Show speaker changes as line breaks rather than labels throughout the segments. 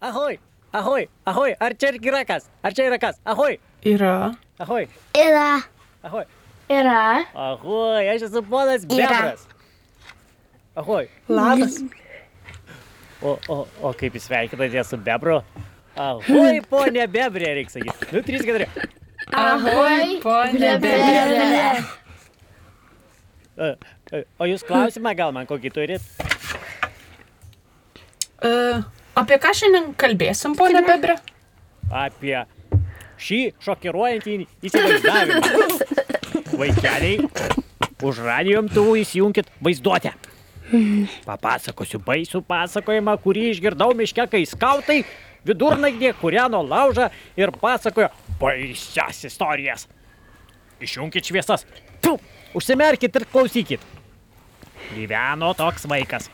Ahoj, ahoj, ahoj, ahoj, ar čia yra kas? Ar čia yra kas? Ahoj,
Yra.
ahoj,
Yra.
ahoj,
Yra.
ahoj, aš esu ponas Bebras. Ahoj,
Labas.
o, o, o kaip jūs sveikinate su Bebru? Ahoj, ponė Bebrė, reikia sakyti. Nu, 3, 4.
Ahoj, ponė
Bebrė.
O jūs klausimą gal man kokį turit?
Uh, apie ką šiandien kalbėsim, ponė Bebre?
Apie šį šokiruojantį įsivaizdavimą. Vaikeliai, už radijom tuvų įsijunkit vaizduotę. Papasakosiu baisų pasakojimą, kurį išgirdau miške, kai skautai vidurnaktį kūreno laužą ir pasakojo baisias istorijas. Išjunkit šviesas. Tu, užsimerkit ir klausykit. Gyveno toks vaikas.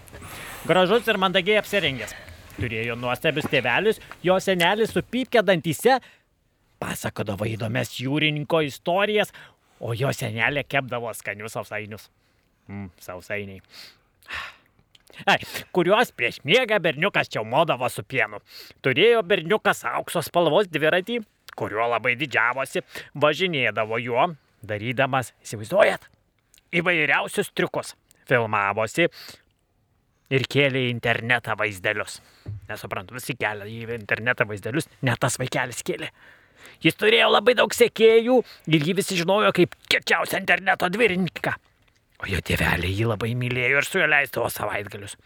Gražus ir mandagiai apsirengęs. Turėjo nuostabius tėvelius, jo senelis su pypkė dantyse pasakodavo įdomias jūrininko istorijas, o jo senelė kepdavo skanius sausainius. Mm, sausainiai. Ai, kuriuos prieš miegą berniukas čiaumodavo su pienu. Turėjo berniukas aukso spalvos dviratį, kuriuo labai didžiavosi, važinėdavo juo, darydamas, įsivaizduojat, įvairiausius triukus. Filmavosi ir kėlė į internetą vaizdelius. Nesuprantu, visi kelia į internetą vaizdelius, net tas vaikelis kėlė. Jis turėjo labai daug sekėjų ir jį visi žinojo kaip kiečiausią interneto dvirininką. O jo tėveliai jį labai mylėjo ir su juo leisdavo savaitgalius.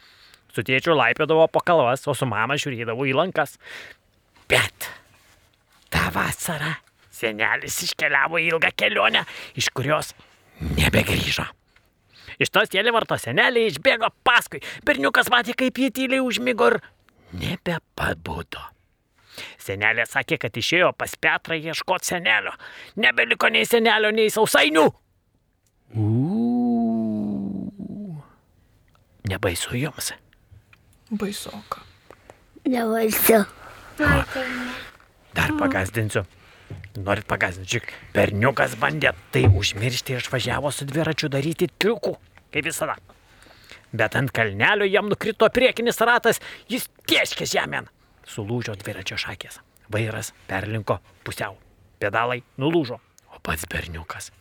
Su tėčiu laipėdavo po kalvas, o su mama žiūrėdavo į lankas. Bet tą vasarą senelis iškeliavo į ilgą kelionę, iš kurios nebegrįžo. Iš tos tėlivarto seneliai išbėgo paskui. Berniukas matė, kaip jį tyliai užmygo ir nebepabudo. Senelė sakė, kad išėjo pas Petrą ieškoti senelio. Nebeliko nei senelio, nei sausainių. Uuu. Nebaisu jums.
Baisoka.
Nevaisiu.
Dar pagazdinsiu. Norit pagazdinti, čiuk. Berniukas bandė tai užmiršti ir išvažiavo su dviračiu daryti triukų, kaip visada. Bet ant kalnelio jam nukrito priekinis ratas, jis tieškė žemėn. Sulūžo dviračio šakės. Vairas perlinko pusiau. Pedalai nulūžo. O pats berniukas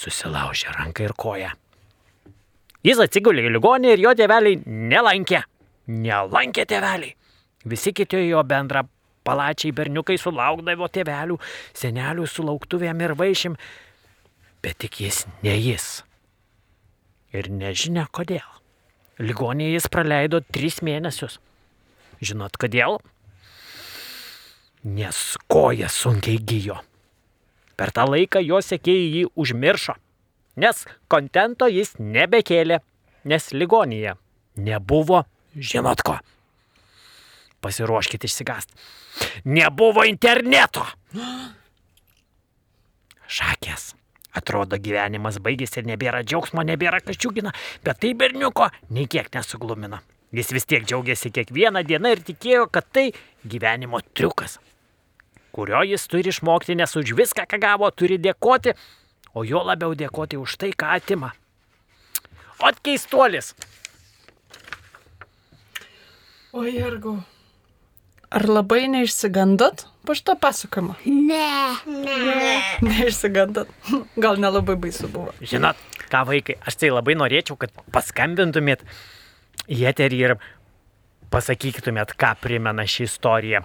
susilaužė ranką ir koją. Jis atsigulė į ligonį ir jo tėveliai nelankė. Nelankė tėveliai. Visi kiti jo bendra palačiai berniukai sulaukdavo tėvelių, senelių sulauktuvėm ir vaišim, bet tik jis ne jis. Ir nežinia kodėl. Ligonėje jis praleido tris mėnesius. Žinot kodėl? Nes koja sunkiai gyjo. Per tą laiką jo sekėjai jį užmiršo, nes kontento jis nebekėlė, nes ligonėje nebuvo, žinot ko. Pasiruoškite išsigast. Nebuvo interneto. Šakės. Atrodo, gyvenimas baigėsi ir nebėra džiaugsmo, nebėra kas džiugina, bet tai berniuko nei kiek nesuglumina. Jis vis tiek džiaugiasi kiekvieną dieną ir tikėjo, kad tai gyvenimo triukas, kurio jis turi išmokti, nes už viską, ką gavo, turi dėkoti, o jo labiau dėkoti už tai, ką atima. O keistuolis.
O jergu. Ar labai neišsigandot po šito pasakojimo?
Ne.
Neišsigandot. Gal nelabai baisu buvo.
Žinot, ką vaikai, aš tai labai norėčiau, kad paskambintumėt į eterį ir pasakytumėt, ką primena ši istorija.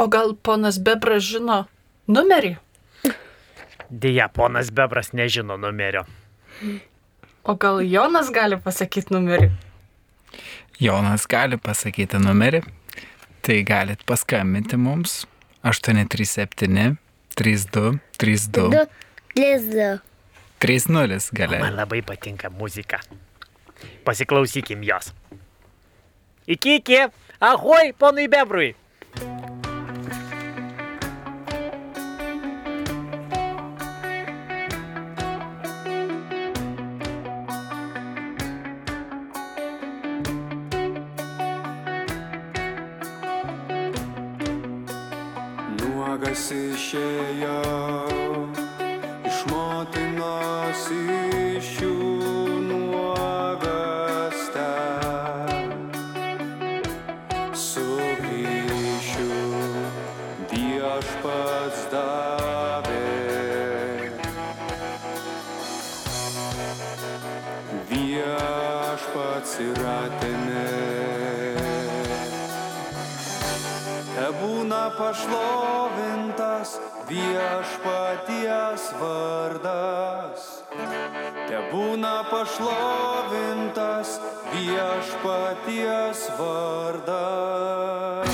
O gal ponas Bebras žino numerį?
Deja, ponas Bebras nežino numerio.
O gal Jonas gali pasakyti numerį?
Jonas gali pasakyti numerį, tai galit paskambinti mums 837 32 32
Du. Lizu.
30 gale.
Man labai patinka muzika. Pasiklausykim jos. Iki, iki. Ahoj, ponui Bebrui.
Pašlovintas viešpaties vardas. Tebūna pašlovintas viešpaties vardas.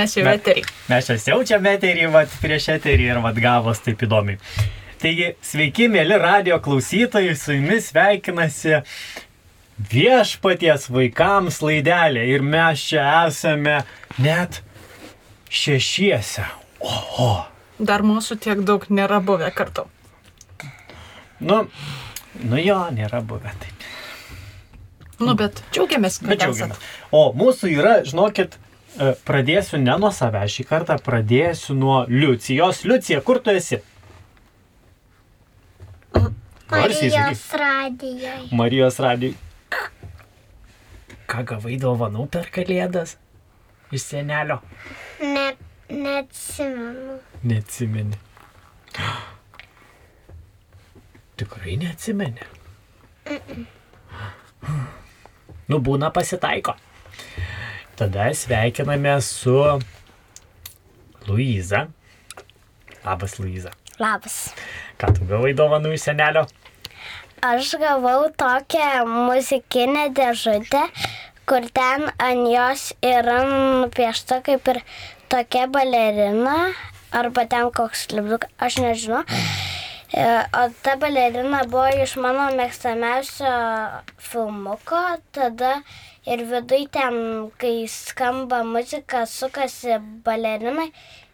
Mes
Bet-
eterį.
mes čia siaučiame eterį, vat, prieš eterį ir vat gavos taip įdomiai. Taigi, sveiki, mėly radio klausytojai, su jumis sveikinasi viešpaties vaikams laidelė ir mes čia esame net šešiese. Oho.
Dar mūsų tiek daug nėra buvę kartu.
Nu, nu jo, nėra buvę taip.
Nu, bet džiaugiamės, kad
Bet
esat.
džiaugiamės. O mūsų yra, žinokit, pradėsiu ne nuo savęs šį kartą, pradėsiu nuo Liucijos. Liucija, kur tu esi?
Marijos radijoje.
Marijos radijai. Ką gavai dovanų per kalėdas? Iš senelio.
Ne, neatsimenu.
Neatsimeni. Tikrai neatsimeni. Nu, būna pasitaiko. Tada sveikiname su Luiza. Labas, Luiza.
Labas.
Ką tu gavai dovanų iš senelio?
Aš gavau tokią muzikinę dėžutę, kur ten ant jos yra nupiešta kaip ir tokia balerina, arba ten koks lipdukas, aš nežinau. E, O ta balerina buvo iš mano mėgstamiausio filmuko, tada ir vidui ten, kai skamba muzika, sukasi balerinai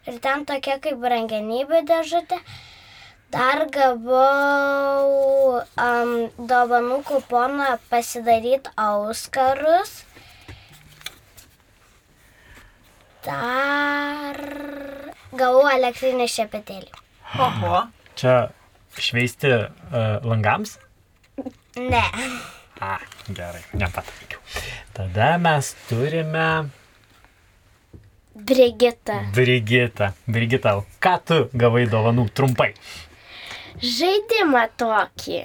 ir ten tokia kaip brangenybė dėžutė. Dar gavau um, dovanų kuponą pasidaryti auskarus. Dar gavau elektrinį šepetėlį.
Oho.
Čia šveisti uh, langams?
Ne.
A, gerai, nepataikiau. Tada mes turime
Brigita.
Brigita, o ką tu gavai dovanų trumpai?
Žaidimą tokį.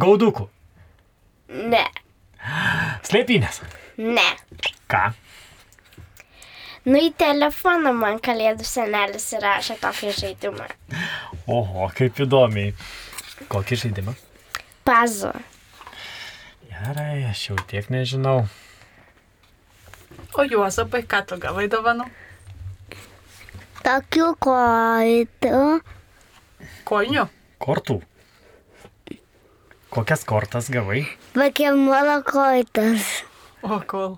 Gaudukų.
Ne.
Slėpinės.
Ne.
Ką?
Nu į telefoną man kalėdų senelis įrašė tokį žaidimą.
Oho, kaip įdomiai. Kokį žaidimą?
Pazu.
Gerai, aš jau tiek nežinau.
O Juozapai, ką tu gavai dovanų?
Tokių kojų.
Kojinių.
Kortų. Kokias kortas gavai?
Vakemono koitas.
O kol.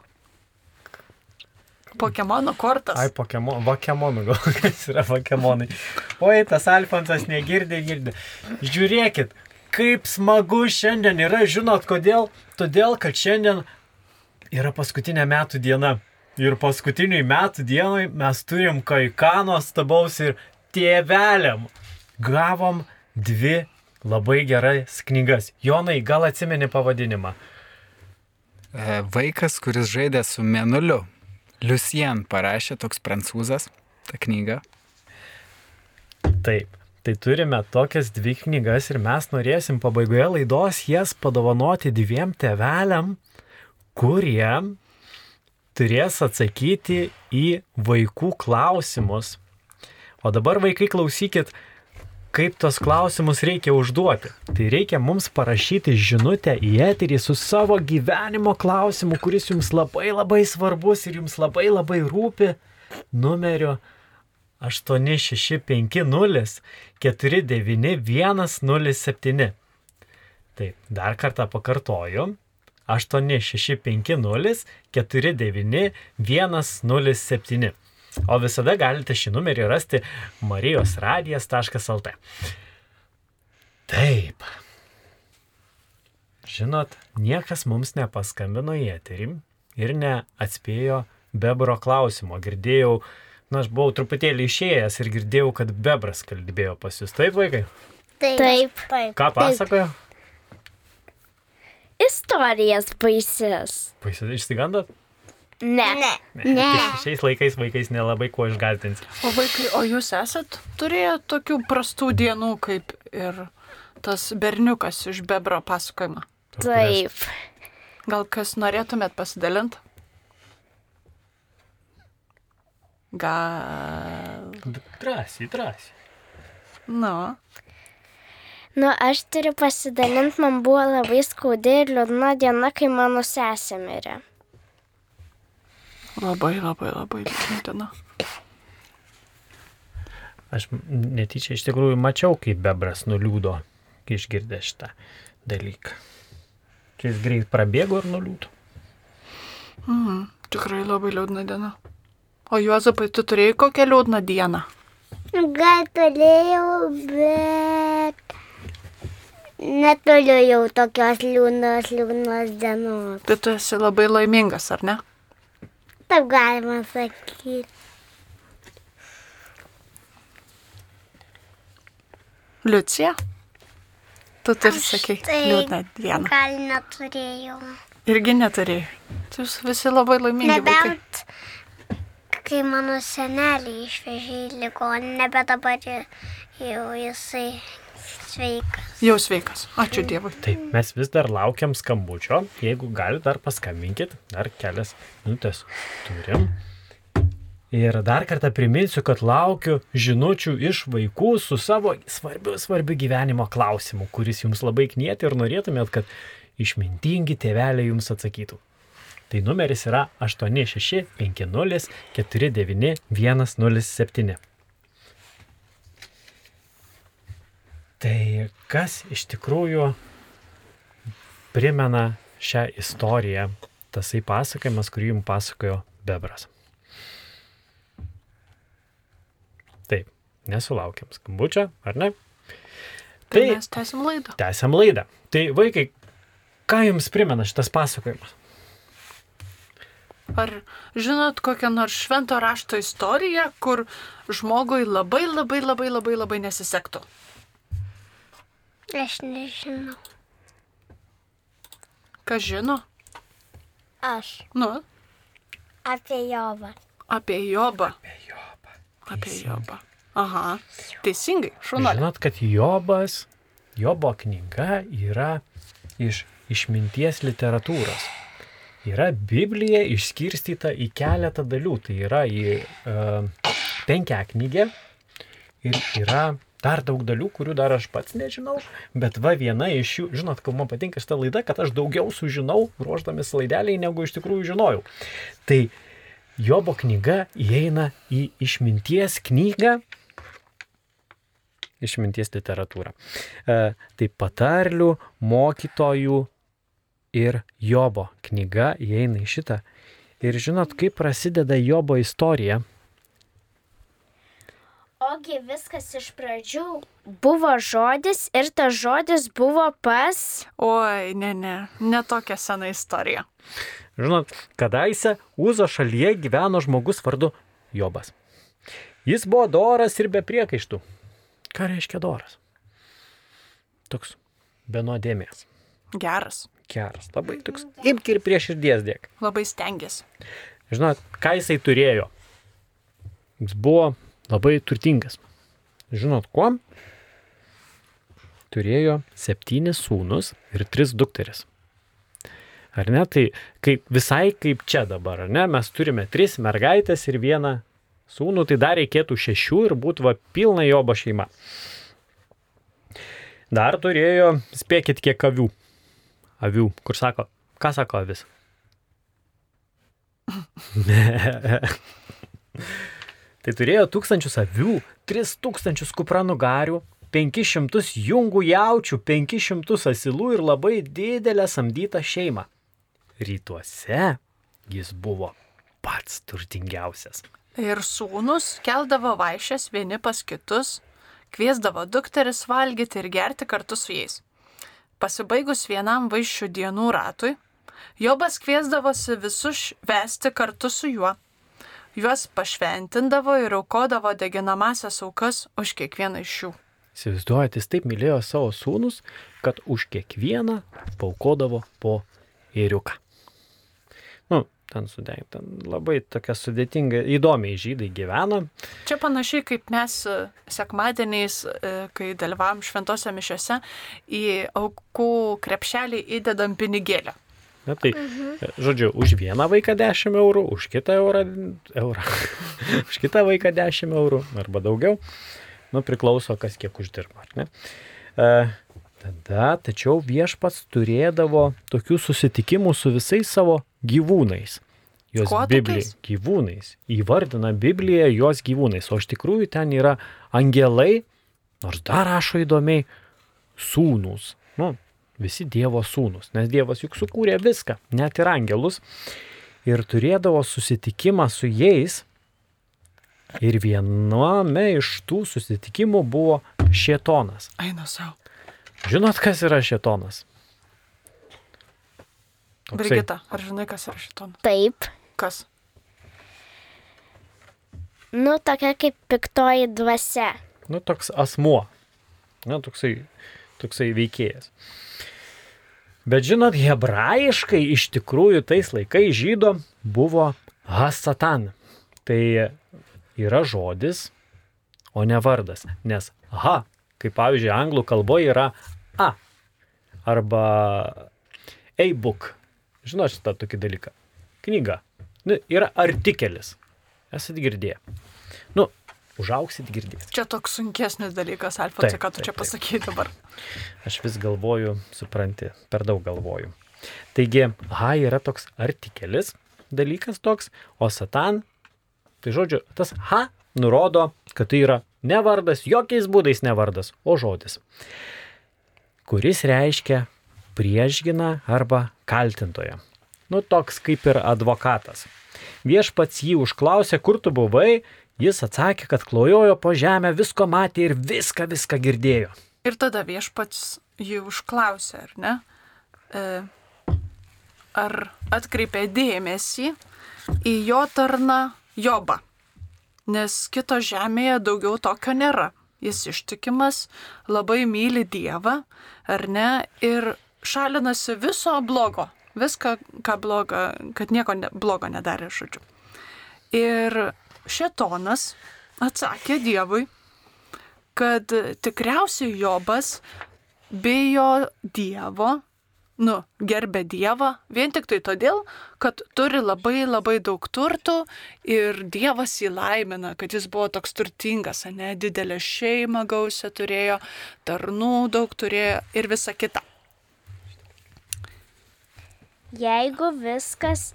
Pokemono kortas.
Ai, pokemon, vakemonų gal kas yra vakemonai. Oi, tas Alfonsas negirdė, girdė. Žiūrėkit, kaip smagu šiandien yra, žinot kodėl? Todėl, kad šiandien yra paskutinė metų diena. Ir paskutiniai metų dienai mes turim kai ką nuostabaus ir tėveliam. Gavom dvi labai geras knygas. Jonai, gal atsimeni pavadinimą?
E, Vaikas, kuris žaidė su menuliu. Lucien parašė toks prancūzas tą knygą.
Taip. Tai turime tokias dvi knygas ir mes norėsim pabaigoje laidos jas padovanoti dviem teveliam, kurie turės atsakyti į vaikų klausimus. O dabar vaikai klausykit, kaip tos klausimus reikia užduoti. Tai reikia mums parašyti žinutę į eterį su savo gyvenimo klausimu, kuris jums labai labai svarbus ir jums labai labai rūpi, numeriu 8650 49107. Taip, dar kartą pakartoju. 8650 49107. O visada galite šį numerį rasti marijosradijas.lt. Taip. Žinot, niekas mums nepaskambino į eterį ir neatspėjo bebro klausimo. Girdėjau, na, aš buvau truputėlį išėjęs ir girdėjau, kad bebras kalbėjo pas jūs. Taip, vaikai?
Taip. Taip. Taip.
Ką pasakojo?
Istorijas baisis.
Paisai išsigandot?
Ne. Ne.
Šiais laikais vaikais nelabai kuo išgaltins.
O vaikai, o jūs esat turėję tokių prastų dienų, kaip ir tas berniukas iš bebro pasakojimo?
Taip.
Gal kas norėtumėt pasidalinti? Gal.
Drąsiai, drąsiai.
Nu,
Nu, aš turiu pasidalinti, man buvo labai skaudi ir liūdna diena, kai mano sesė mirė.
Labai, labai, labai liūdna diena.
Aš netyčia iš tikrųjų mačiau, kaip bebras nuliūdo, kai išgirdė šitą dalyką. Čia jis greit prabėgo ir nuliūdo.
Mhm, tikrai labai liūdna diena. O Juozapai, tu turėjai kokią liūdną dieną?
Gal turėjau, bet neturiu jau tokios liūdnos, liūdnos dienos.
Tai tu esi labai laimingas, ar ne?
Taip galima sakyti.
Liucija? Tu turi sakyti
taip.
liūdną dieną.
Gal neturėjau.
Irgi neturėjai. Tu jūs visi labai laimingi. vaikai.
Nebent, kai mano senelį išvežė į ligoninę, bet dabar jau jisai sveikas.
Jau sveikas. Ačiū Dievui.
Taip, mes vis dar laukiam skambučio. Jeigu galite, dar paskambinkit. Dar kelias minutės turim. Ir dar kartą priminsiu, kad laukiu žinučių iš vaikų su savo svarbiu, svarbiu gyvenimo klausimu, kuris jums labai knieti ir norėtumėt, kad išmintingi tėveliai jums atsakytų. Tai numeris yra 8650 Tai kas iš tikrųjų primena šią istoriją, tasai pasakojimas, kurį jums pasakojo Bebras. Taip, nesulaukiam skambučio, ar ne?
Tai
Tai
mes tęsim laidą.
tęsiam laidą. Tai vaikai, ką jums primena šitas pasakojimas?
Ar žinot kokią nors švento rašto istoriją, kur žmogui labai labai labai labai labai nesisektų?
Aš nežinau.
Kas žino?
Aš
Nu,
apie Jovą.
apie Jobą.
Apie Jobą.
Apie Jobą. Aha, teisingai, šunolė.
Žinot, kad Jobas, Jobo knyga yra iš išminties literatūros. Yra Biblija išskirstyta į keletą dalių. Tai yra į uh, penkia knygė ir yra dar daug dalių, kurių dar aš pats nežinau. Bet va viena iš jų, žinot, kad man patinka šitą laidą, kad aš daugiau sužinau, ruoždamis laideliai, negu iš tikrųjų žinojau. Tai Jobo knyga įeina į išminties knygą išminties literatūrą. E, tai patarlių, mokytojų ir Jobo knyga įeina į šitą. Ir žinot, kaip prasideda Jobo istorija?
Ogi viskas iš pradžių buvo žodis ir tas žodis buvo pas.
Oi, ne, ne, ne tokia sena istorija.
Žinot, kadaise Uzo šalyje gyveno žmogus vardu Jobas. Jis buvo doras ir be priekaištų. Ką reiškia doras? Toks be nuodėmės.
Geras.
Geras, labai toks. Imk ir prie širdies dėk.
Labai stengiasi.
Žinot, ką jisai turėjo? Jis buvo labai turtingas. Žinot, kuo? Turėjo septynis sūnus ir tris dukteris. Ar ne? Tai kaip, visai kaip čia dabar, ar ne? Mes turime tris mergaitės ir vieną sūnų, tai dar reikėtų šešių ir būtų va pilna jobo šeima. Dar turėjo, spėkit, kiek avių. Avių, kur sako, ką sako avis? Tai turėjo tūkstančius avių, tris tūkstančius kupranugarių, penkis šimtus jungų jaučių, penkis šimtus asilų ir labai didelę samdytą šeimą. Rytuose jis buvo pats turtingiausias.
Ir sūnus keldavo vaišės vieni pas kitus, kviesdavo dukteris valgyti ir gerti kartu su jais. Pasibaigus vienam vaišių dienų ratui, Jobas kviesdavosi visus vesti kartu su juo. Juos pašventindavo ir aukodavo deginamasias aukas už kiekvieną iš jų.
Įsivaizduojate, jis taip mylėjo savo sūnus, kad už kiekvieną paukodavo po ėriuką. Nu, ten sudeg, ten labai tokia sudėtinga, įdomiai žydai gyveno.
Čia panašiai kaip mes e, sekmadieniais, e, kai dalyvavom šventose mišiose, į aukų krepšelį įdedam pinigėlę.
Na tai, žodžiu, už vieną vaiką 10 eurų, už kitą eurą, eurą. už kitą vaiką 10 eurų arba daugiau. Nu, priklauso, kas kiek uždirba, ar ne? E, tada, tačiau viešpats turėdavo tokių susitikimų su visais savo gyvūnais. Jos Biblija. Gyvūnais. Įvardina Bibliją jos gyvūnais. O iš tikrųjų ten yra angelai, nors dar rašo įdomiai, sūnus. Nu, visi Dievo sūnus, nes Dievas juk sukūrė viską, net ir angelus. Ir turėdavo susitikimą su jais. Ir viename iš tų susitikimų buvo šėtonas.
Eina savo.
Žinot, kas yra šėtonas? Toksai-
Brigita, ar žinai, kas yra šitonas?
Taip.
Kas?
Nu, tokia kaip piktoji dvasia.
Nu, toks asmuo. Na, toksai, toksai veikėjas. Bet žinot, hebrajiškai iš tikrųjų tais laikais žydo buvo Hasatan. Tai yra žodis, o ne vardas. Nes ha, kaip pavyzdžiui, anglų kalboje yra a. Arba e-book. Žinot šitą tokį dalyką. Knyga. Nu, yra artikelis. Esat girdėję. Užauksit girdėsit.
Čia toks sunkesnis dalykas, Alfonsai, ką tu
taip,
čia pasakai dabar.
Aš vis galvoju, supranti, per daug galvoju. Taigi, ha yra toks artikelis, dalykas toks, o satan, tai žodžiu, tas ha nurodo, kad tai yra ne vardas, jokiais būdais ne vardas, o žodis, kuris reiškia priešginą arba kaltintoją. Nu, toks kaip ir advokatas. Viešpats jį užklausė, kur tu buvai, jis atsakė, kad klojojo po žemę, visko matė ir viską, viską girdėjo.
Ir tada viešpats jį užklausė, ar ne? E, ar atkreipė dėmesį į jo tarną Jobą? Nes kito žemėje daugiau tokio nėra. Jis ištikimas, labai myli Dievą, ar ne? Ir šalinasi viso blogo. Viską, ką bloga, kad nieko ne, blogo nedarė, žodžiu. Ir šetonas atsakė Dievui, kad tikriausiai Jobas bijo Dievo, nu, gerbė Dievą, vien tik tai todėl, kad turi labai labai daug turtų ir Dievas jį laimina, kad jis buvo toks turtingas, ne, didelę šeimą gausią turėjo, tarnų daug turėjo ir visa kita.
Jeigu viskas,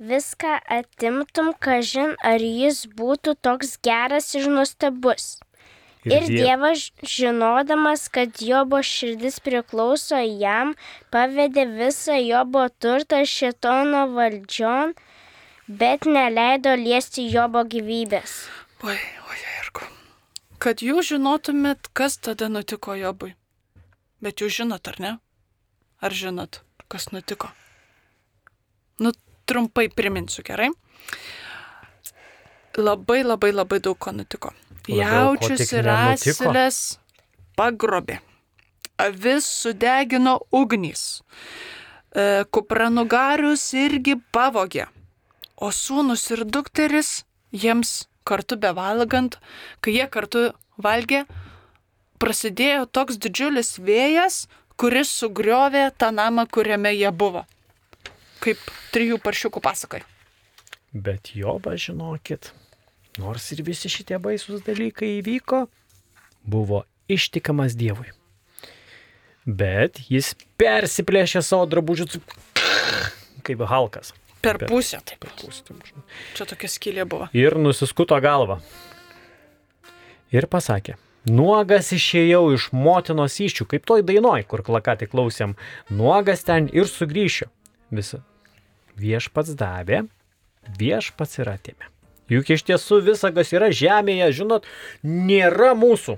viską atimtum, kažin ar jis būtų toks geras ir nuostabus. Ir
Die-
Dievas, žinodamas, kad Jobo širdis priklauso jam, pavedė visą Jobo turtą šitono valdžion, bet neleido liesti Jobo gyvybės.
Oi, oi, irgu. Kad jūs žinotumėt, kas tada nutiko Jobui. Bet jūs žinot, ar ne? Ar žinot, kas nutiko? Nu, trumpai priminsiu, gerai? Labai, labai, labai daug ko nutiko.
Labiau,
Jaučius ir asilės pagrobė. Avis sudegino ugnys. E, Kupranugarius irgi pavogė. O sūnus ir dukteris jiems kartu bevalgant, kai jie kartu valgė, prasidėjo toks didžiulis vėjas, kuris sugriovė tą namą, kuriame jie buvo. Kaip trijų paršiukų pasakai.
Bet Jobas, žinokit, nors ir visi šitie baisus dalykai įvyko, buvo ištikamas Dievui. Bet jis persiplėšė savo drabužius kaip Halkas.
Per pusę, taip.
Per pusę, taip.
Čia tokia skylė buvo.
Ir nusiskuto galvą. Ir pasakė, nuogas išėjau iš motinos iščių, kaip toj dainoj, kur klakatį klausėm, nuogas ten ir sugrįšiu. Visa. Viešpats davė, viešpats ir atėmė. Juk iš tiesų visa, kas yra žemėje, žinot, nėra mūsų.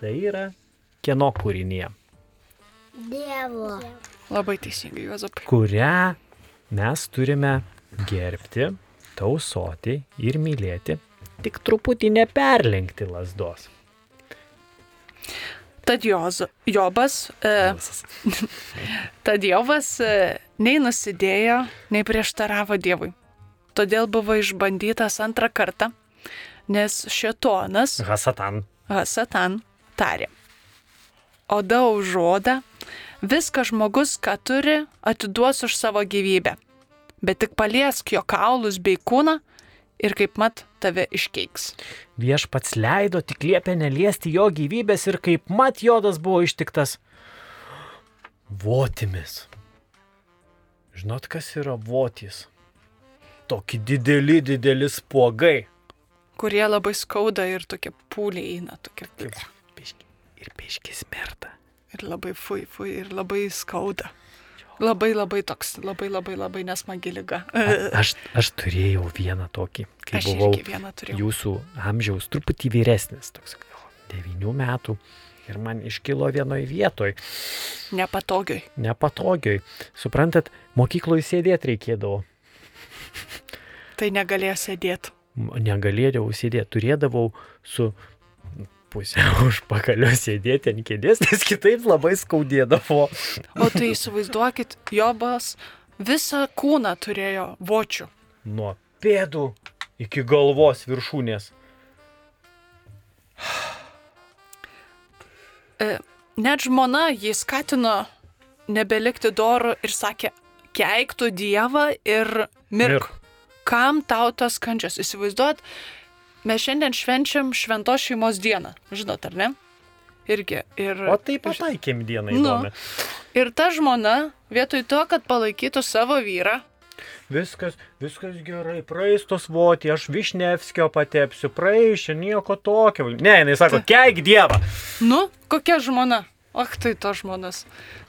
Tai yra kieno kūrinė,
Dievo.
Labai teisingai, Juozapai.
kurią mes turime gerbti, tausoti ir mylėti, tik truputį neperlenkti lasdos.
Tad Joz, Jobas, e, tad Jobas e, nei nusidėjo, nei prieštaravo Dievui. Todėl buvo išbandytas antrą kartą, nes šetonas
Hasatan.
Satan tarė. Oda už odą, viską žmogus, ką turi, atiduos už savo gyvybę. Bet tik paliesk jo kaulus bei kūną ir kaip mat tave iškeiks.
Viešpats leido tik liepė neliesti jo gyvybės ir kaip mat jodas buvo ištiktas votimis. Žinot, kas yra votis? Tokie dideli, dideli spuogai.
Kurie labai skauda ir tokie pūliai eina, tokie.
Piški. Ir piški smerta.
Ir labai fui, fui, ir labai skauda. Labai labai toks, labai labai labai nesmagi lyga.
Aš, aš turėjau vieną tokį, kai
Aš
buvau
vieną turėjau.
jūsų amžiaus truputį vyresnis, toks devinių metų. Ir man iškilo vienoje vietoje,
Nepatogiai.
nepatogioj. Suprantat, mokykloje sėdėti reikėdavo.
Tai negalėjo sėdėti.
Negalėdavau sėdėti, turėdavau su pusę užpakalio sėdėti ant kėdės, nes kitaip labai skaudėdavo.
O tai įsivaizduokit, Jobas visą kūną turėjo vočių.
Nuo pėdų iki galvos viršūnės.
E, net žmona jį skatino nebelikti dorų ir sakė, keiktų Dievą ir mirk.
Mirk.
Kam tau tas kančias? Įsivaizduot, mes šiandien švenčiam šventos šeimos dieną. Žinot, ar ne? Irgi. Ir,
O tai pataikėm dieną
Nu.
įdomi.
ir ta žmona, vietoj to, kad palaikytų savo vyrą,
Viskas, viskas gerai, praeis tos voti, aš Višnevskio patepsiu, praeis, nieko tokio. Ne, jinai sako, keik Dievą.
nu, kokia žmona? Ach, tai to žmonas.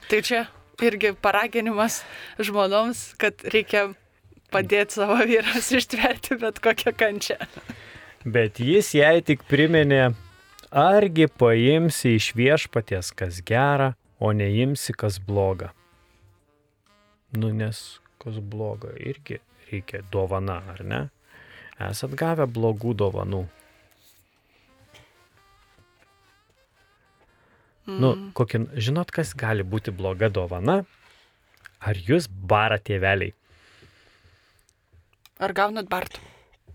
Tai čia irgi paraginimas žmonoms, kad reikia padėti savo vyras ištverti bet kokią kančią.
Bet jis jai tik priminė, argi paimsi iš viešpaties kas gera, o neimsi kas bloga. Nu, nes kas bloga irgi reikia dovana, ar ne? Esat gavę blogų dovanų. Nu, kokia, žinot, kas gali būti bloga dovana? Ar jūs bara tėveliai?
Ar gaunat bartų?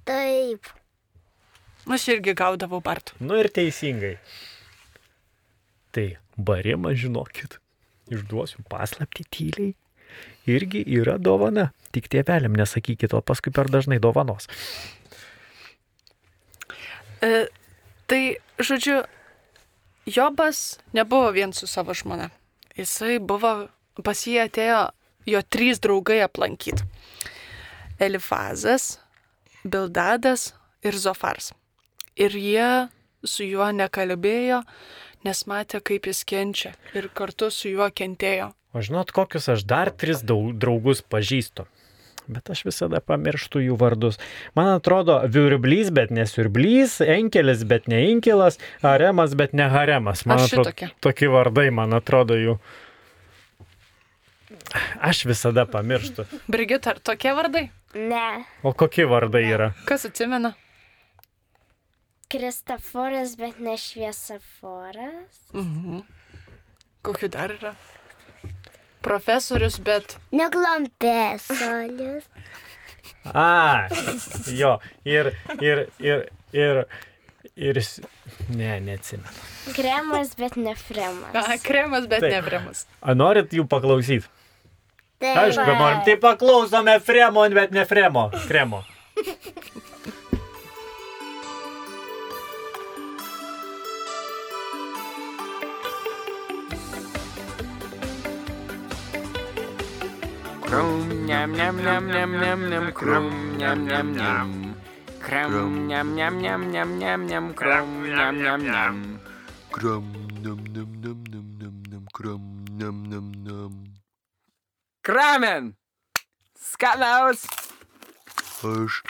Taip.
Aš irgi gaudavau bartų.
Nu ir teisingai. Tai barimas, žinokit, išduosiu paslapti tyliai. Irgi yra dovana. Tik tėveliam nesakykit, o paskui per dažnai dovanos.
E, tai, žodžiu, Jobas nebuvo vien su savo žmona. Jisai buvo, pas jį atėjo jo trys draugai aplankyti. Elifazas, Bildadas ir Zofars. Ir jie su juo nekalbėjo, nes matė, kaip jis kenčia ir kartu su juo kentėjo.
O žinot, kokius aš dar tris draugus pažįstu. Bet aš visada pamirštu jų vardus. Man atrodo, viurblys, bet nesiurblys, enkelis, bet ne inkilas, aremas, bet ne haremas. Man atrodo,
šitokia.
tokie vardai, man atrodo, jų. Aš visada pamirštu.
Brigita, ar tokie vardai?
Ne.
O kokie vardai yra?
Kas atsimena?
Kristoforas, bet ne šviesaforas.
Mhm. Kokiu dar yra? Profesorius, bet
Neklampės, solis.
A, jo, ir, ir, ir, ir, ir, ne, neatsimenu.
Kremas, bet ne fremas.
a, kremas, bet
Taip.
ne kremas.
A norit jų paklausyti?
Taip.
Aišku, norim. Tai paklausome Fremo, bet ne Fremo. Kremo.
Krum, niam, niam, niam, niam, niam, niam, krum, niam, niam, niam. Krum, niam, niam, niam, niam, niam, niam, krum, niam, niam, niam.
Kram, nam, nam, nam, nam, nam, nam, kram, nam, nam, nam.
Kramen! Skanaus!
Aš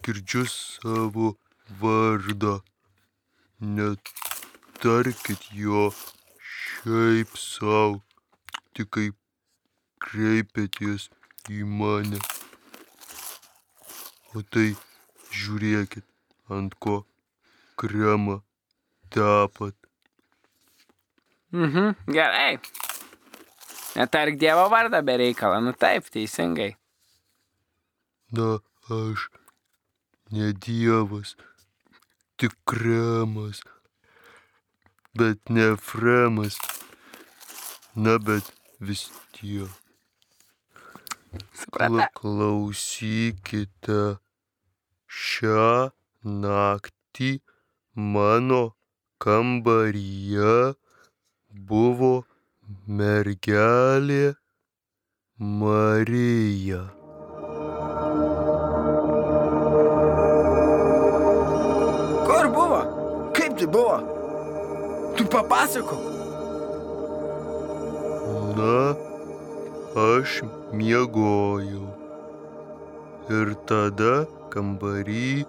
girdžiu savo vardą. Netarkit jo šiaip savo, tik kaip kreipiatės į mane. O tai žiūrėkit, ant ko kremą tepat.
Mhm, gerai. Netark Dievo vardą be reikalo, nu taip, teisingai.
Na, aš ne dievas, tik kremas, bet ne fremas. Na, bet vis tiek.
Suprata.
Kla klausykite, šią naktį mano kambaryje buvo mergelė Marija.
Kur buvo? Kaip tai buvo? Tu papasakok.
Na, aš miegojau. Ir tada kambarį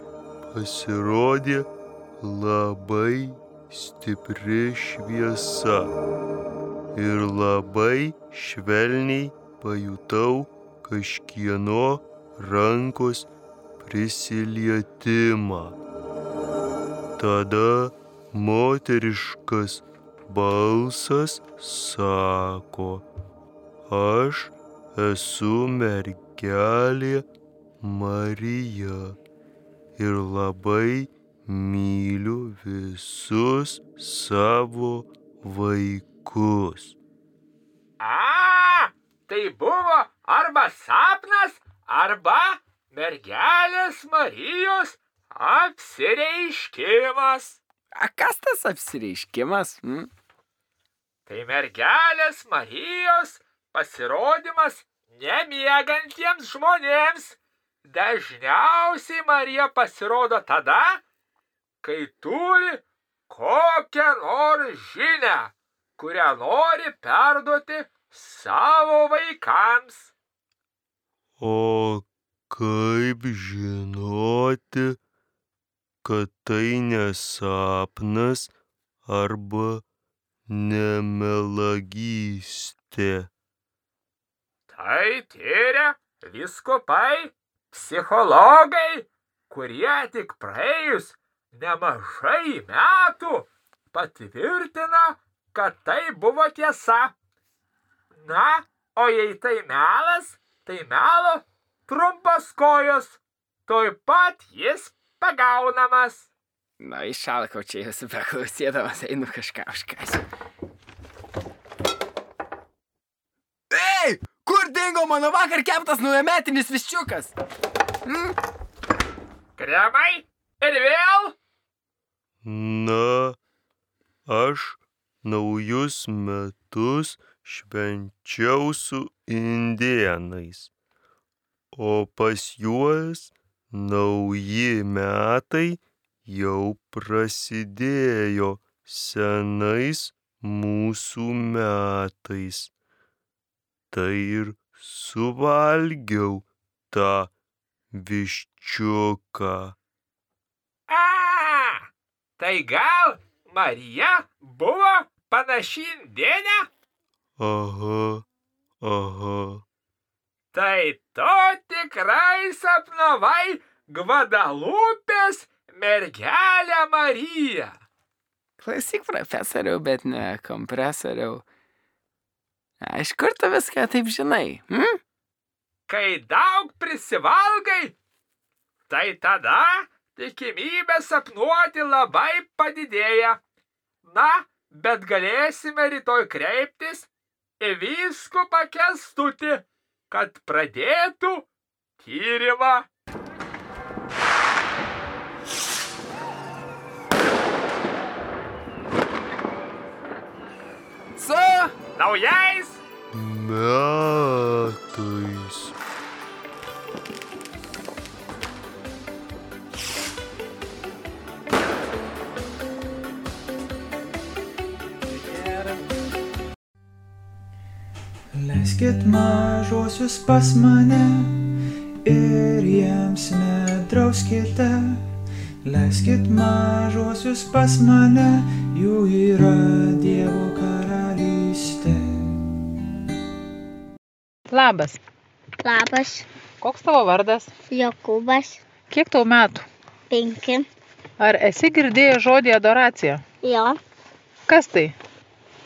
pasirodė labai stipri šviesa. Ir labai švelniai pajutau kažkieno rankos prisilietimą. Tada moteriškas balsas sako, aš esu mergelė Marija ir labai myliu visus savo vaikus.
A, tai buvo arba sapnas, arba mergelės Marijos apsireiškimas. A kas tas apsireiškimas? Hmm? Tai mergelės Marijos pasirodymas nemiegantiems žmonėms. Dažniausiai Marija pasirodo tada, kai turi kokią nors žinę, kurią nori perduoti savo vaikams.
O kaip žinoti, kad tai nesapnas arba nemelagystė?
Tai tyria viskupai, psichologai, kurie tik praėjus nemažai metų patvirtina, kad tai buvo tiesa. Na, o jei tai melas, tai melo trumpas kojos, tuoj pat jis pagaunamas. Na, išalkau čia jūsų beklausėdamas, einu kažką užkasiu. Ei, kur dingo mano vakar keptas naujametinis viščiukas? Hmm? Kremai ir vėl?
Na, aš naujus metus švenčiau su indienais, o pas juos nauji metai jau prasidėjo senais mūsų metais. Tai ir suvalgiau tą viščiuką.
A, tai gal Marija buvo panaši į indėnę?
Aha, aha.
Tai tu tikrai sapnavai Gvadalupės mergelę Mariją.
Klausyk, profesoriau, bet ne kompresoriau. Iš kur tu viską taip žinai? Hm?
Kai daug prisivalgai, tai tada tikimybė sapnuoti labai padidėja. Na, bet galėsime rytoj kreiptis į vyskupą kestutį, kad pradėtų tyrimą. Naujais
Metais.
Leiskit mažuosius pas mane ir jiems nedrauskite. Leiskit mažuosius pas mane, jų yra Dievo karalystė.
Labas.
Labas,
Koks tavo vardas?
Jokūbas,
Kiek tau metų?
penki.
Ar esi girdėjęs žodį adoracija?
Jo.
Kas tai?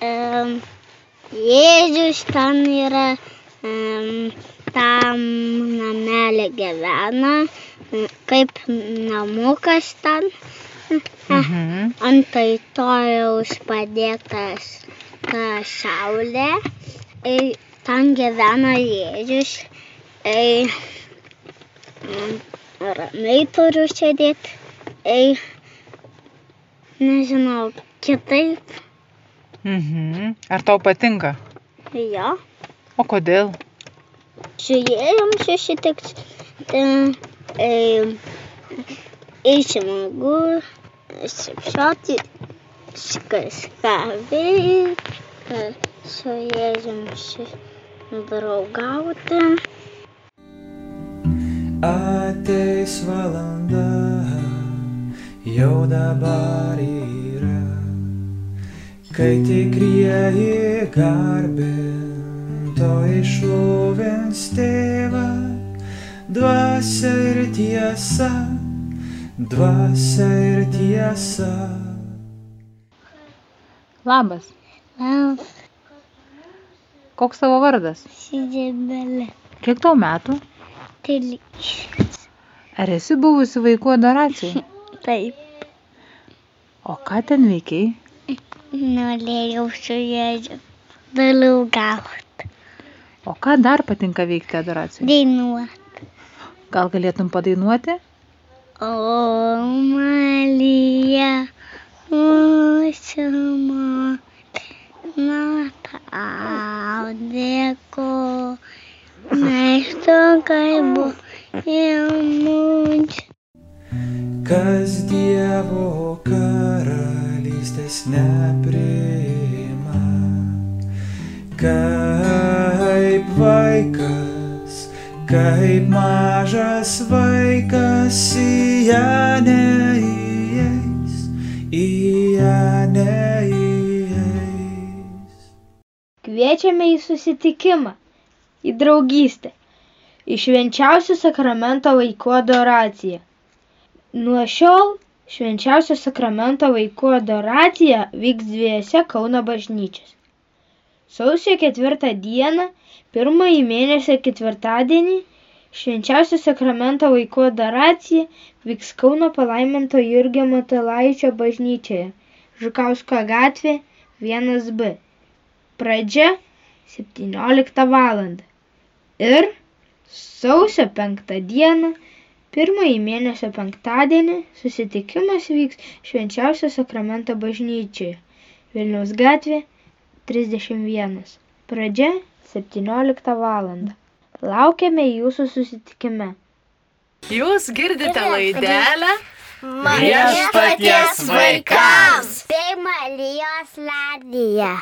Um, Jėzus ten yra, um, tam namelė gyvena, kaip namukas ten.
Mhm.
Antai tojaus padėtas ta saulė. Ir ten gyvena Jėzus. Mm, ramiai turiu sėdėti. Ir nežinau, kitaip.
Mhm. Ar tau patinka?
Jo.
O kodėl?
Susitikti. Tai išsmagu, šipšoti, kažką veikti, su Jėzum draugauti.
Ateis valanda, jau dabar yra, kai tikrieji garbinto išlovins tėvą, dvasia ir tiesa, dvasia ir tiesa.
Labas.
Labas,
Koks tavo vardas?
Sidibelė.
Kiek tau metų?
Trys.
Ar esi buvusi vaikų adoracijai?
Taip,
O ką ten veikiai?
norėjau su Jėzum draugauti.
O ką dar patinka veikti adoracijai?
Dainuoti.
Gal galėtum padainuoti?
O Marija, mūsų motina, nes tu kaip mums.
Kas Dievo karalystės nepriima, kaip vaikas, kaip mažas vaikas į ją neįeis, į ją neįeis.
Kviečiame į susitikimą, į draugystę, į švenčiausio sakramento vaikų adoraciją. Nuo šiol švenčiausio sakramento vaikų adoracija vyks dviejose Kauno bažnyčiose. Sausio ketvirtą dieną, pirmąjį mėnesio ketvirtadienį, švenčiausio sakramento vaikų adoracija vyks Kauno palaiminto Jurgio Matulaičio bažnyčioje, Žukausko gatvė 1B. Pradžia 17 val. Ir sausio 5 dieną, pirmąjį mėnesio penktadienį, susitikimas vyks švenčiausio sakramento bažnyčioje, Vilniaus gatvė 31. Pradžia 17 val. Laukiame jūsų susitikime.
Jūs girdite laidelę
Viešpaties
vaikams.
Tai Marijos ladija.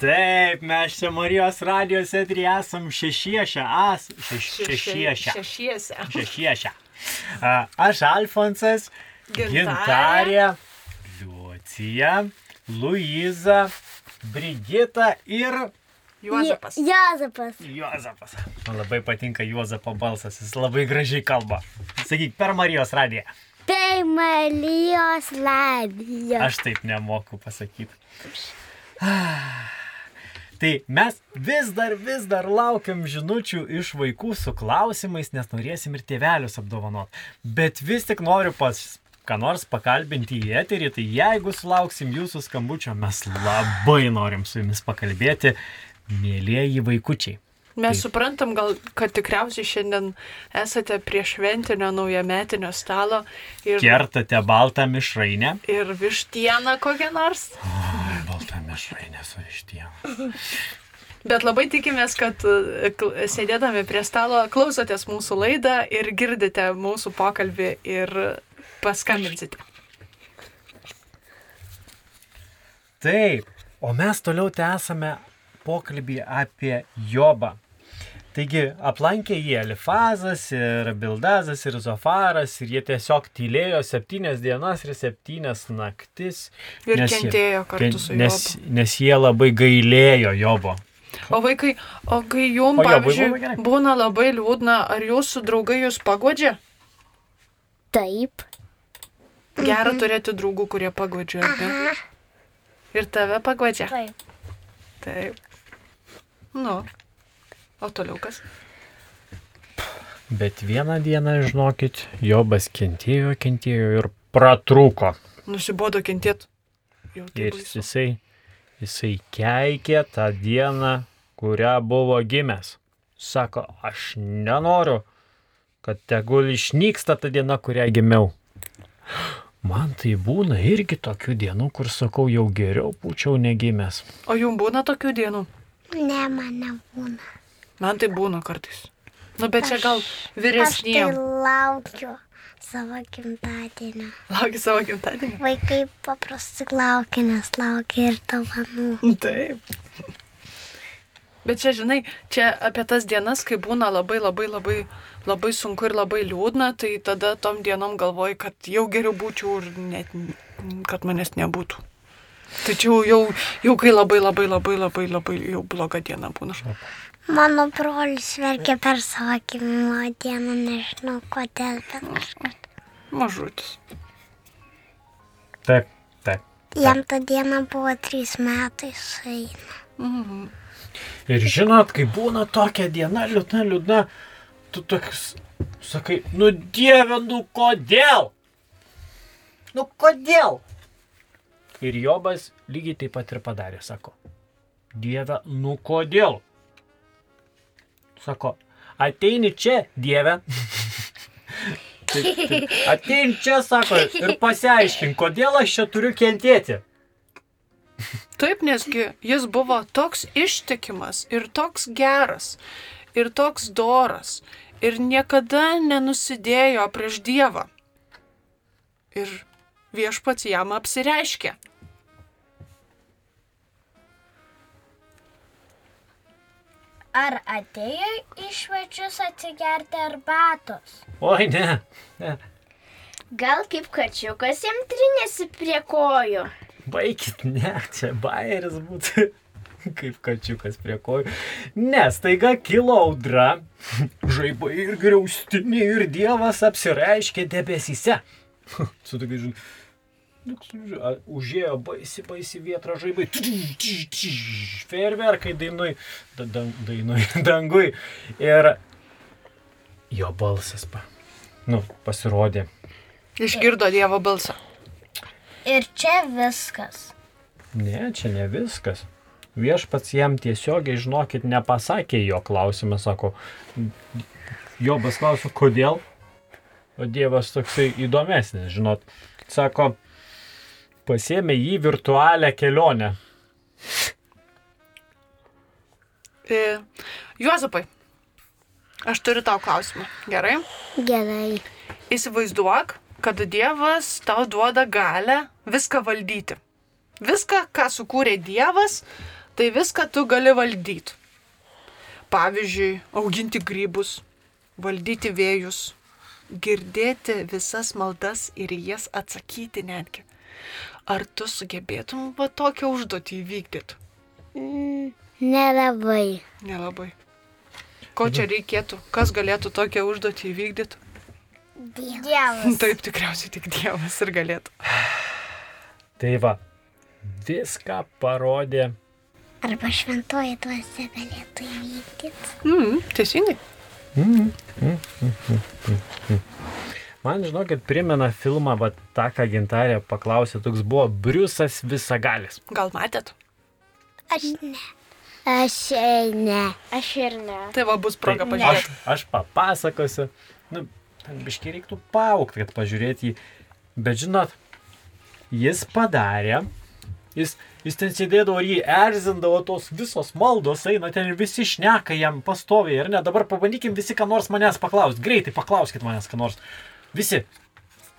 Taip, mes čia Marijos radijos eterį esam šešiešę, as, šeš, šešiešę.
Šešiese.
Šešiešę. A, Aš Alfonsas,
Gintarė.
Liucija, Luiza, Brigita ir
Juozapas.
Jozapas.
Juozapas. Man labai patinka Juozapo balsas, jis labai gražiai kalba. Sakyk, per Marijos radiją.
Tai Marijos ladija.
Aš taip nemoku pasakyti. Tai mes vis dar, vis dar laukiam žinučių iš vaikų su klausimais, nes norėsim ir tėvelius apdovanoti. Bet vis tik noriu pas ką nors pakalbinti į eterį, tai jeigu sulauksim jūsų skambučio, mes labai norim su jumis pakalbėti, mėlyjeji vaikučiai.
Mes
Taip.
suprantam gal, kad tikriausiai šiandien esate prie šventinio naujametinio stalo ir,
Kertate baltą mišrainę.
ir vištieną kokią nors.
Ai, baltą mišrainę su ištienu.
Bet labai tikimės, kad e, sėdėdami prie stalo klausotės mūsų laidą ir girdite mūsų pokalbį ir paskambinsite.
Taip, o mes toliau tęsame pokalbį apie Jobą. Taigi aplankė jį Elifazas ir Bildazas ir Zofaras ir jie tiesiog tylėjo septynias dienas ir septynias naktis.
Ir
nes jie-
kentėjo kartu su
nes,
Jobu.
nes jie labai gailėjo Jobo.
O vaikai, o kai jums,
O jo, buvo
pavyzdžiui,
labai gerai.
būna labai liūdna, ar jūsų draugai jūs pagodžia?
Taip.
Gera turėti draugų, kurie pagodžia, ne? Ir tave pagodžia?
Taip.
Taip. Nu. O toliau kas?
Bet vieną dieną, žinokit, Jobas kentėjo, kentėjo ir pratrūko.
Nusibodo kentėti. Jau tai
Ir
baisu.
jisai, jisai keikė tą dieną, kurią buvo gimęs. Sako, aš nenoriu, kad tegul išnyksta ta diena, kurią gimiau. Man tai būna irgi tokių dienų, kur sakau, jau geriau būčiau negimęs.
O jums būna tokių dienų?
Ne, man nebūna.
Man tai būna kartais. Nu, bet čia gal
Aš tai laukiu savo gimtadienio.
Lauki savo gimtadienį.
Vaikai paprastai laukia, nes laukia ir dovanų.
Taip. Bet čia, žinai, čia apie tas dienas, kai būna labai labai labai labai sunku ir labai liūdna, tai tada tom dienom galvoji, kad jau geriau būčiau ir net, kad manęs nebūtų. Tačiau jau, jau kai labai labai labai labai labai jau bloga diena būna.
Mano brolis verkia per savo gimimo dieną, nežinau kodėl, bet kažkaip.
Mažutis.
Taip, taip.
Jam tą dieną buvo trys metai sueina.
Mhm.
Ir žinot, kai būna tokia diena, liūdna, liūdna, tu toks sakai, nu dieve, nu kodėl? Nu kodėl? Ir Jobas lygiai taip pat ir padarė, sako, dieve, nu kodėl? Sako, ateini čia, dieve. Ateini čia, sako, ir pasiaiškink, kodėl aš čia turiu kentėti.
Taip, nesgi jis buvo toks ištikimas ir toks geras ir toks doras ir niekada nenusidėjo prieš Dievą. Ir viešpats jam apsireiškė.
Ar atėjo į švečius atsigerti arbatos?
Oi, ne. ne.
Gal kaip kačiukas jam trinėsi prie kojų?
Baikit, ne, čia bairis būtų. Kaip kačiukas prie kojų. Nes taiga kilo audra, žaibai ir griaustiniai ir dievas apsireiškė debesyse. Su toks, a, užėjo baisi, baisi vietra žaibai. Fejerverkai dainui, dainui, dangui. Ir jo balsas, pa, nu, pasirodė.
Išgirdo Dievo balsą.
Ir čia viskas.
Ne, čia ne viskas. Viešpats jam tiesiogiai, žinokit, nepasakė jo klausimą, sako, Jobas klauso, kodėl? O Dievas toksai įdomesnis, žinot, sako, pasėmė jį virtualią kelionę.
E, Juozapai, aš turiu tau klausimą. Gerai?
Gerai.
Įsivaizduok, kad Dievas tau duoda galę viską valdyti. Viską, ką sukūrė Dievas, tai viską tu gali valdyti. Pavyzdžiui, auginti grybus, valdyti vėjus, girdėti visas maldas ir jas atsakyti netgi. Ar tu sugebėtum va tokią užduotį įvykdyti?
Mm, Nelabai.
Nelabai. Ko čia reikėtų? Kas galėtų tokią užduotį įvykdyti?
Dievas.
Taip, tikriausiai tik Dievas ir galėtų.
Tai va, viską parodė.
Arba šventoji dvasia galėtų įvykdyti.
Mm, teisingai.
Mm, mm, mm, mm, mm. Man žinokit, primena filmą, va tą, ką gintarė paklausė, toks buvo Briusas Visagalis.
Gal matėt?
Aš ne. Aš ne.
Aš ir ne.
Tai va bus proga
Tai
pažiūrėti.
Aš, aš papasakosiu. Nu, ten biškiai reiktų paaukti, kad pažiūrėti jį. Bet žinot, jis padarė, jis, jis ten sėdėdavo ir jį erzindavo, tos visos maldos eina, ten ir visi šneka jam pastoviai, ar ne? Dabar pabandykim visi, ką nors manęs paklausti. Greitai paklauskit manęs, ką nors. Visi.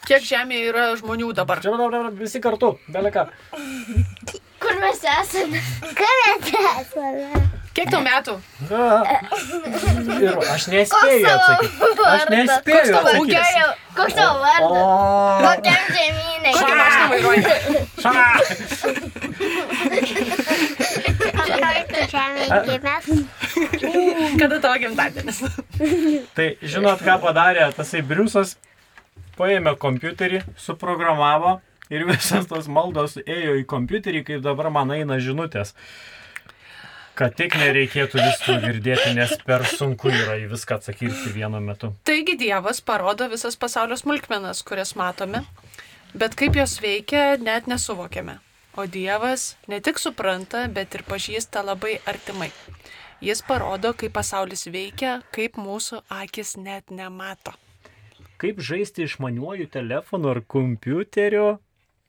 Kiek žemėje yra žmonių dabar?
Čia dabar visi kartu, beleka.
Kur mes esame?
Kur mes esame?
Kiek tau metų?
Ir aš nespėjau atsakyti. Aš nespėjau atsakyti.
Koks tavo vardas?
O.
Kokiam žemynai?
Kokią mašiną vairuoji?
Gimęs?
Kada tavo gimtadienis?
Tai žinot, ką padarė tasai Briusas? Paėmė kompiuterį, suprogramavo ir visas tos maldos ėjo į kompiuterį, kaip dabar man eina žinutės. Kad tik nereikėtų visko girdėti, nes per sunku yra į viską atsakyti vienu metu.
Taigi Dievas parodo visas pasaulio smulkmenas, kurias matome, bet kaip jos veikia, net nesuvokiame. O Dievas ne tik supranta, bet ir pažįsta labai artimai. Jis parodo, kaip pasaulis veikia, kaip mūsų akis net nemato.
Kaip žaisti išmaniuoju telefonu ar kompiuteriu,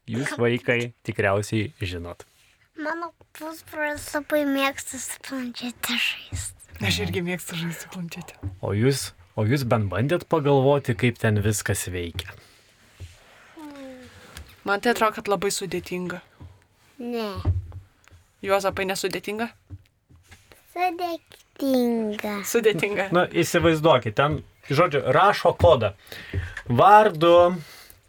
jūs vaikai tikriausiai žinot.
Mano pusbrolis labai mėgsta su planšete žaisti.
Aš irgi mėgstu žaisti planšetę.
O jūs, o jūs bent bandėt pagalvoti, kaip ten viskas veikia.
Man tai atrodo, kad labai sudėtinga.
Ne.
Juozapai nesudėtinga?
Sudėtinga.
Sudėtinga.
Na, įsivaizduokit, ten, žodžiu, rašo kodą. Vardu,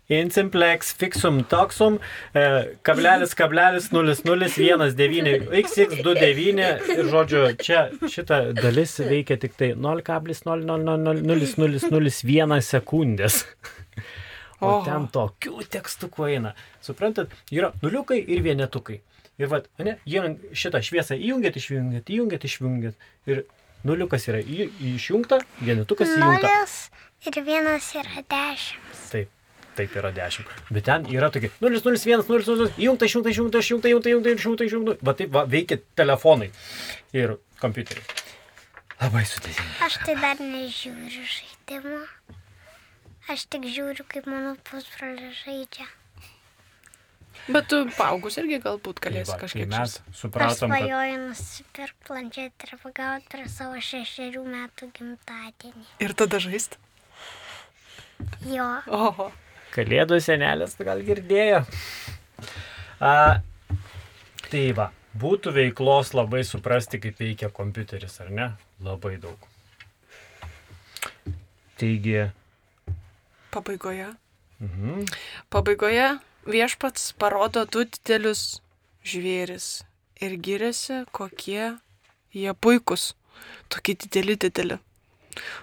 Insimplex, fixum, toxum, e, kablelis, kablelis, 0019, xx29 ir žodžiu, čia šita dalis veikia tik tai 0,0000001 sekundės. O
Oho.
ten tokių tekstukų eina. Suprantat, yra nuliukai ir vienetukai. Ir vad, ne, jie šitą šviesą įjungiat, išjungiat, įjungiat, išjungiat. Ir nuliukas yra į, išjungta, vienetukas įjungta.
Nulis ir vienas yra dešimt.
Taip, taip yra 10. Bet ten yra tokie 001, 000, įjungta, išjungta, išjungta, išjungta, įjungta, įjungta, išjungta, išjungta. Va taip va, veikia telefonai ir kompiuteriai. Labai sudėtinga.
Aš tai dar nežiūriu žaidimo. Aš tik žiūriu, kaip mano pusbrolis žaidžia.
Bet tu paaugus irgi galbūt galėsi
Tai
kažkiek.
kai mes
žaisti.
Aš
supratom, kad
svajoju nusipirkti planšetę ir pagauti prie savo šešerių metų gimtadienį.
Ir tada žaisti.
Jo.
Oho.
Kalėdų senelis gal girdėjo. A, tai va, būtų veiklos labai suprasti, kaip veikia kompiuteris, ar ne? Labai daug. Taigi,
Pabaigoje.
mhm.
Pabaigoje viešpats parodo du didelius žvėris ir giriasi, kokie jie puikus. Tokie dideli, dideli.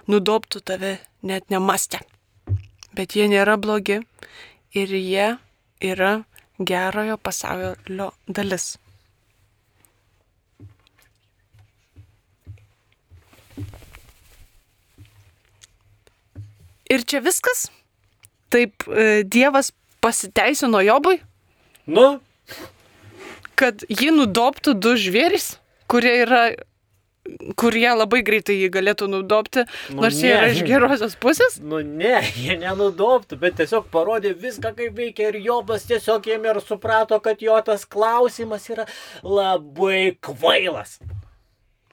Nudoptų tave net nemastę. Bet jie nėra blogi ir jie yra gerojo pasaulio dalis. Ir čia viskas? Taip, e, Dievas pasiteisino Jobui,
Nu,
kad jį nudoptų du žvėrys, kurie yra kurie labai greitai jį galėtų nudopti,
Nu
nors jie
ne.
yra iš gerosios pusės.
nu ne, jie nenudoptų, bet tiesiog parodė viską, kaip veikia ir Jobas tiesiog ėmė ir suprato, kad jo tas klausimas yra labai kvailas.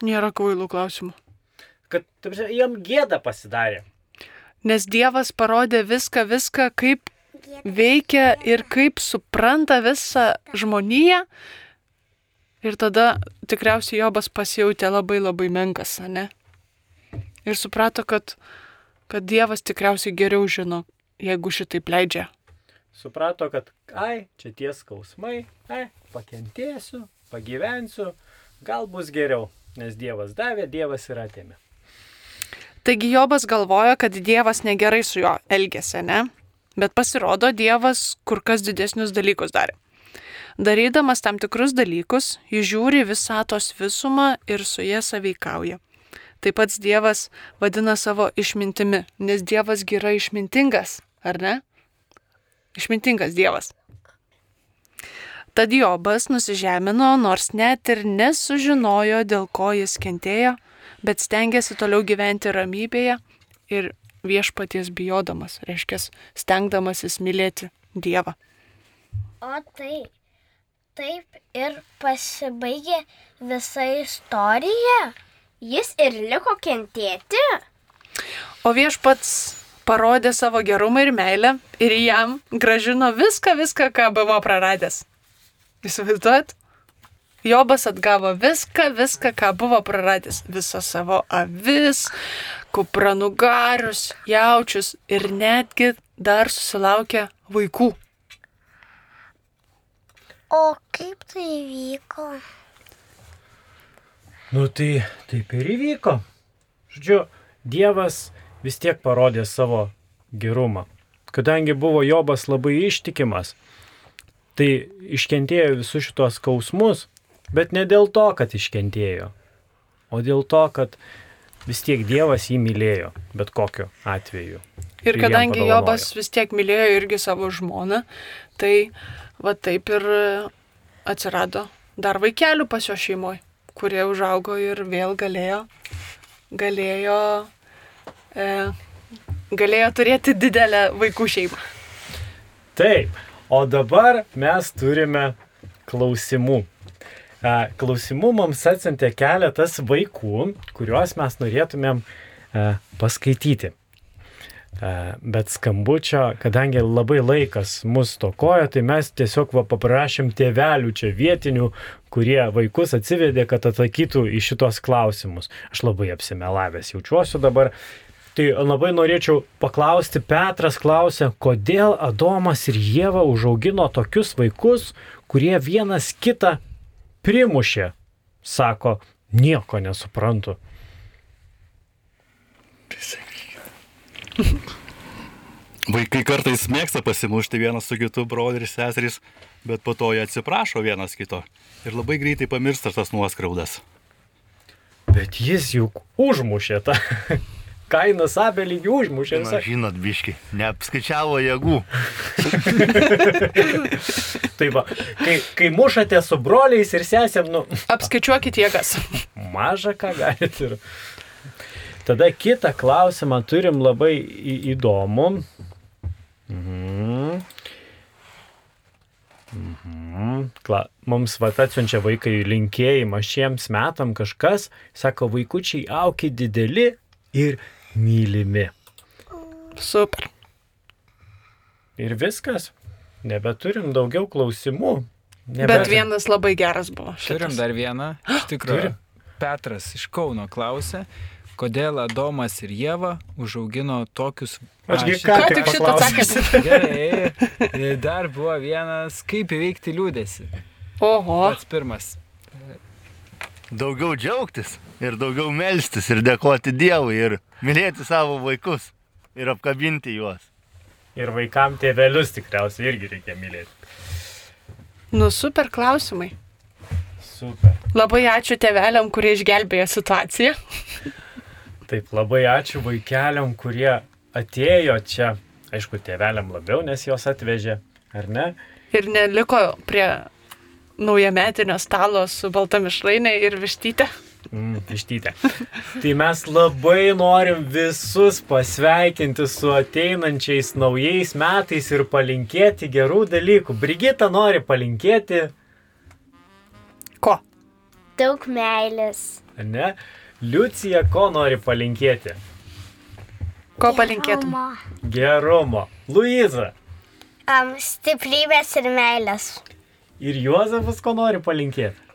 Nėra kvailų klausimų.
Kad ta prasme, jam gėda pasidarė.
Nes Dievas parodė viską, viską, kaip veikia ir kaip supranta visą žmoniją. Ir tada tikriausiai Jobas pasijautė labai labai menkas, ne? Ir suprato, kad, kad Dievas tikriausiai geriau žino, jeigu šitaip leidžia.
Suprato, kad, ai, čia tie skausmai, ai, pakentėsiu, pagyvensiu, gal bus geriau, nes Dievas davė, Dievas ir atėmė.
Taigi Jobas galvoja, kad Dievas negerai su juo elgėsi, ne? Bet pasirodo, Dievas kur kas didesnius dalykus darė. Darydamas tam tikrus dalykus, jis žiūri visatos visumą ir su jie saveikauja. Taip pat Dievas vadina savo išmintimi, nes Dievas yra išmintingas, ar ne? Išmintingas Dievas. Tad Jobas nusižemino, nors net ir nesužinojo, dėl ko jis kentėjo, bet stengiasi toliau gyventi ramybėje ir viešpaties bijodamas, reiškia, stengdamasis mylėti Dievą.
O tai, taip ir pasibaigė visa istorija. Jis ir liko kentėti.
O viešpats parodė savo gerumą ir meilę ir jam gražino viską, viską, ką buvo praradęs. Įsivaizduojat? Jobas atgavo viską, viską, ką buvo praradęs. Visą savo avis, kupranugarius, jaučius ir netgi dar susilaukė vaikų.
O kaip tai vyko?
Nu tai taip ir įvyko. Žodžiu, Dievas vis tiek parodė savo gerumą. Kadangi buvo Jobas labai ištikimas, tai iškentėjo visus šitos skausmus, bet ne dėl to, kad iškentėjo, o dėl to, kad vis tiek Dievas jį mylėjo, bet kokiu atveju.
Ir
jam
kadangi. Jobas vis tiek mylėjo irgi savo žmoną, tai va taip ir atsirado dar vaikelių pas jo šeimoje, kurie užaugo ir vėl galėjo, galėjo, e, galėjo turėti didelę vaikų šeimą.
Taip, o dabar mes turime klausimų. Klausimų mums atsintė keletas vaikų, kuriuos mes norėtumėm e, paskaityti. E, Bet skambučio, kadangi labai laikas mus tokoja, tai mes tiesiog va, paprašėm tėvelių čia vietinių, kurie vaikus atsivedė, kad atsakytų į šitos klausimus. Aš labai apsimelavęs jaučiuosi dabar. Tai labai norėčiau paklausti, Petras klausė, kodėl Adomas ir Jėva užaugino tokius vaikus, kurie vienas kitą primušė. Sako, nieko nesuprantu.
Vaikai kartais mėgsta pasimušti vienas su kitu, brolis, seserys, bet po to jie atsiprašo vienas kito ir labai greitai pamiršta tas nuoskraudas.
Bet jis juk užmušė tą. Kainas abelį jį užmušė.
Na, žinot, biški, neapskaičiavo jėgų.
Tai va, kai, kai mušate su broliais ir sesėm, nu,
Apskaičiuokit jėgas.
maža ką galite ir. Tada kitą klausimą turim labai į, įdomų. Mhm. Mhm. Kla, mums va atsiunčia vaikai linkėjimą šiems metam kažkas, sako, vaikučiai auki dideli ir mylimi.
Super.
Ir viskas. Nebeturim daugiau klausimų.
Bet vienas labai geras buvo.
Turim dar vieną. Iš tikrųjų, Petras iš Kauno klausė, kodėl Adomas ir Jėva užaugino tokius...
Aš gi
A,
ką tik
šitą atsakėte?
Gerai. Dar buvo vienas, kaip įveikti liūdėsi.
Oho.
Pats pirmas.
Daugiau džiaugtis ir daugiau melstis ir dėkoti Dievui ir mylėti savo vaikus ir apkabinti juos.
Ir vaikam tėvelius tikriausiai irgi reikia mylėti.
Nu, super klausimai.
Super.
Labai ačiū teveliam, kurie išgelbėjo situaciją.
Taip, labai ačiū vaikeliam, kurie atėjo čia. Aišku, tėveliam labiau, nes jos atvežė, ar ne?
Ir neliko prie naujametinio stalo su balta mišrainė ir vištytė.
Mm, ištytė. Tai mes labai norim visus pasveikinti su ateinančiais naujais metais ir palinkėti gerų dalykų. Brigita nori palinkėti,
Ko?
Daug meilės.
ne? Liucija ko nori palinkėti?
Ko palinkėtum?
Mama.
Gerumo. Luiza.
Um, stiprybės ir meilės.
Ir Juozapas ko nori palinkėti?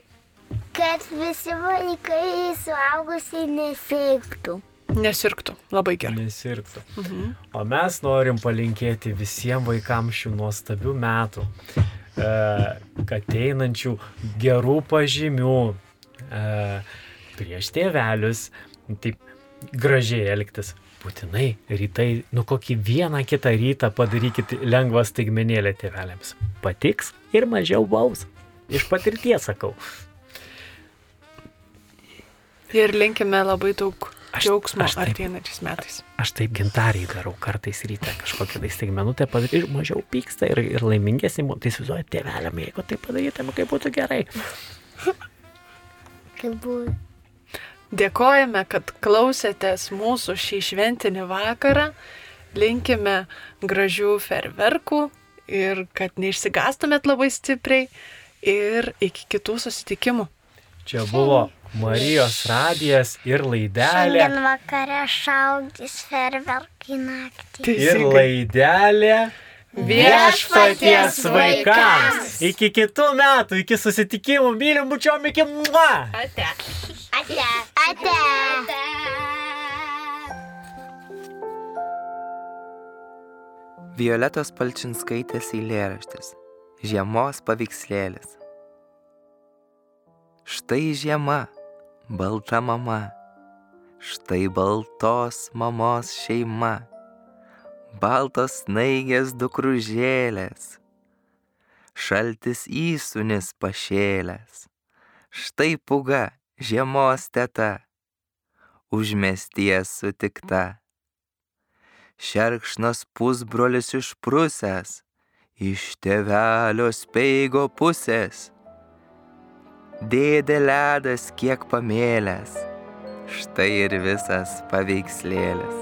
Kad visi vaikai suaugusiai nesirgtų.
Nesirgtų. Labai gerai.
Nesirgtų.
Mhm.
O mes norim palinkėti visiems vaikams šių nuostabių metų, e, kad einančių gerų pažymių e, prieš tėvelius, taip gražiai elgtis. Būtinai rytai, nu kokį vieną kitą rytą padarykit lengvą staigmenėlę tėveliams. Patiks ir mažiau baus. Iš patirties sakau.
Ir linkime labai daug
Aš-
džiaugsmo arteinančiais metais.
Aš taip gintariai darau kartais ryte kažkokią tai staigmenutę padaryti ir mažiau pyksta ir, ir laimingesnį. Tai įsivaizduoju, tėveliam, jeigu tai padarytum, kaip būtų gerai.
Kaip buvo.
Dėkojame, kad klausėtės mūsų šį šventinį vakarą. Linkime gražių ferverkų ir kad neišsigastumėt labai stipriai. Ir iki kitų susitikimų.
Čia buvo Marijos radijas ir laidelė.
Šiandien vakare šaudys ferverkai naktį.
Ir laidelė. Viešpaties vaikams. Iki kitų metų, iki susitikimų, mylim bučiom, iki mua.
Ate. Ate. Ate.
Violetos Palčinskaitės eilėraštis. Žiemos paveikslėlis. Štai žiema, balta mama. Štai baltos mamos šeima. Baltos naigės dukružėlės. Šaltis įsunis pašėlės. Štai puga, žiemos teta. Užmesties sutikta šerkšnas pusbrolis išprusęs iš tėvelio speigo pusės. Dėdė ledas kiek pamėlęs, štai ir visas paveikslėlis.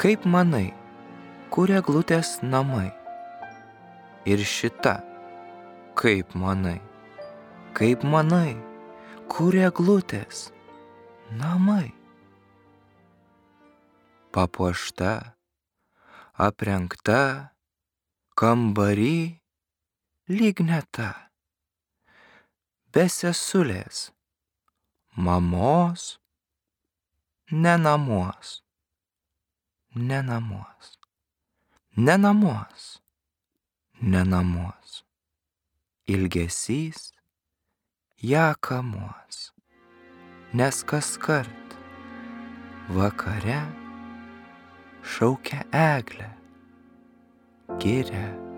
Kaip manai, kur eglutės namai? ir šita. Kaip manai, kaip manai, kur eglutės namai? Papuošta, aprengta, kambary, lygneta. Besesulės, mamos, nenamuos, nenamuos, nenamuos nenamuos. Ilgesys ją kamuos, nes kas kart vakare šaukia eglę, giria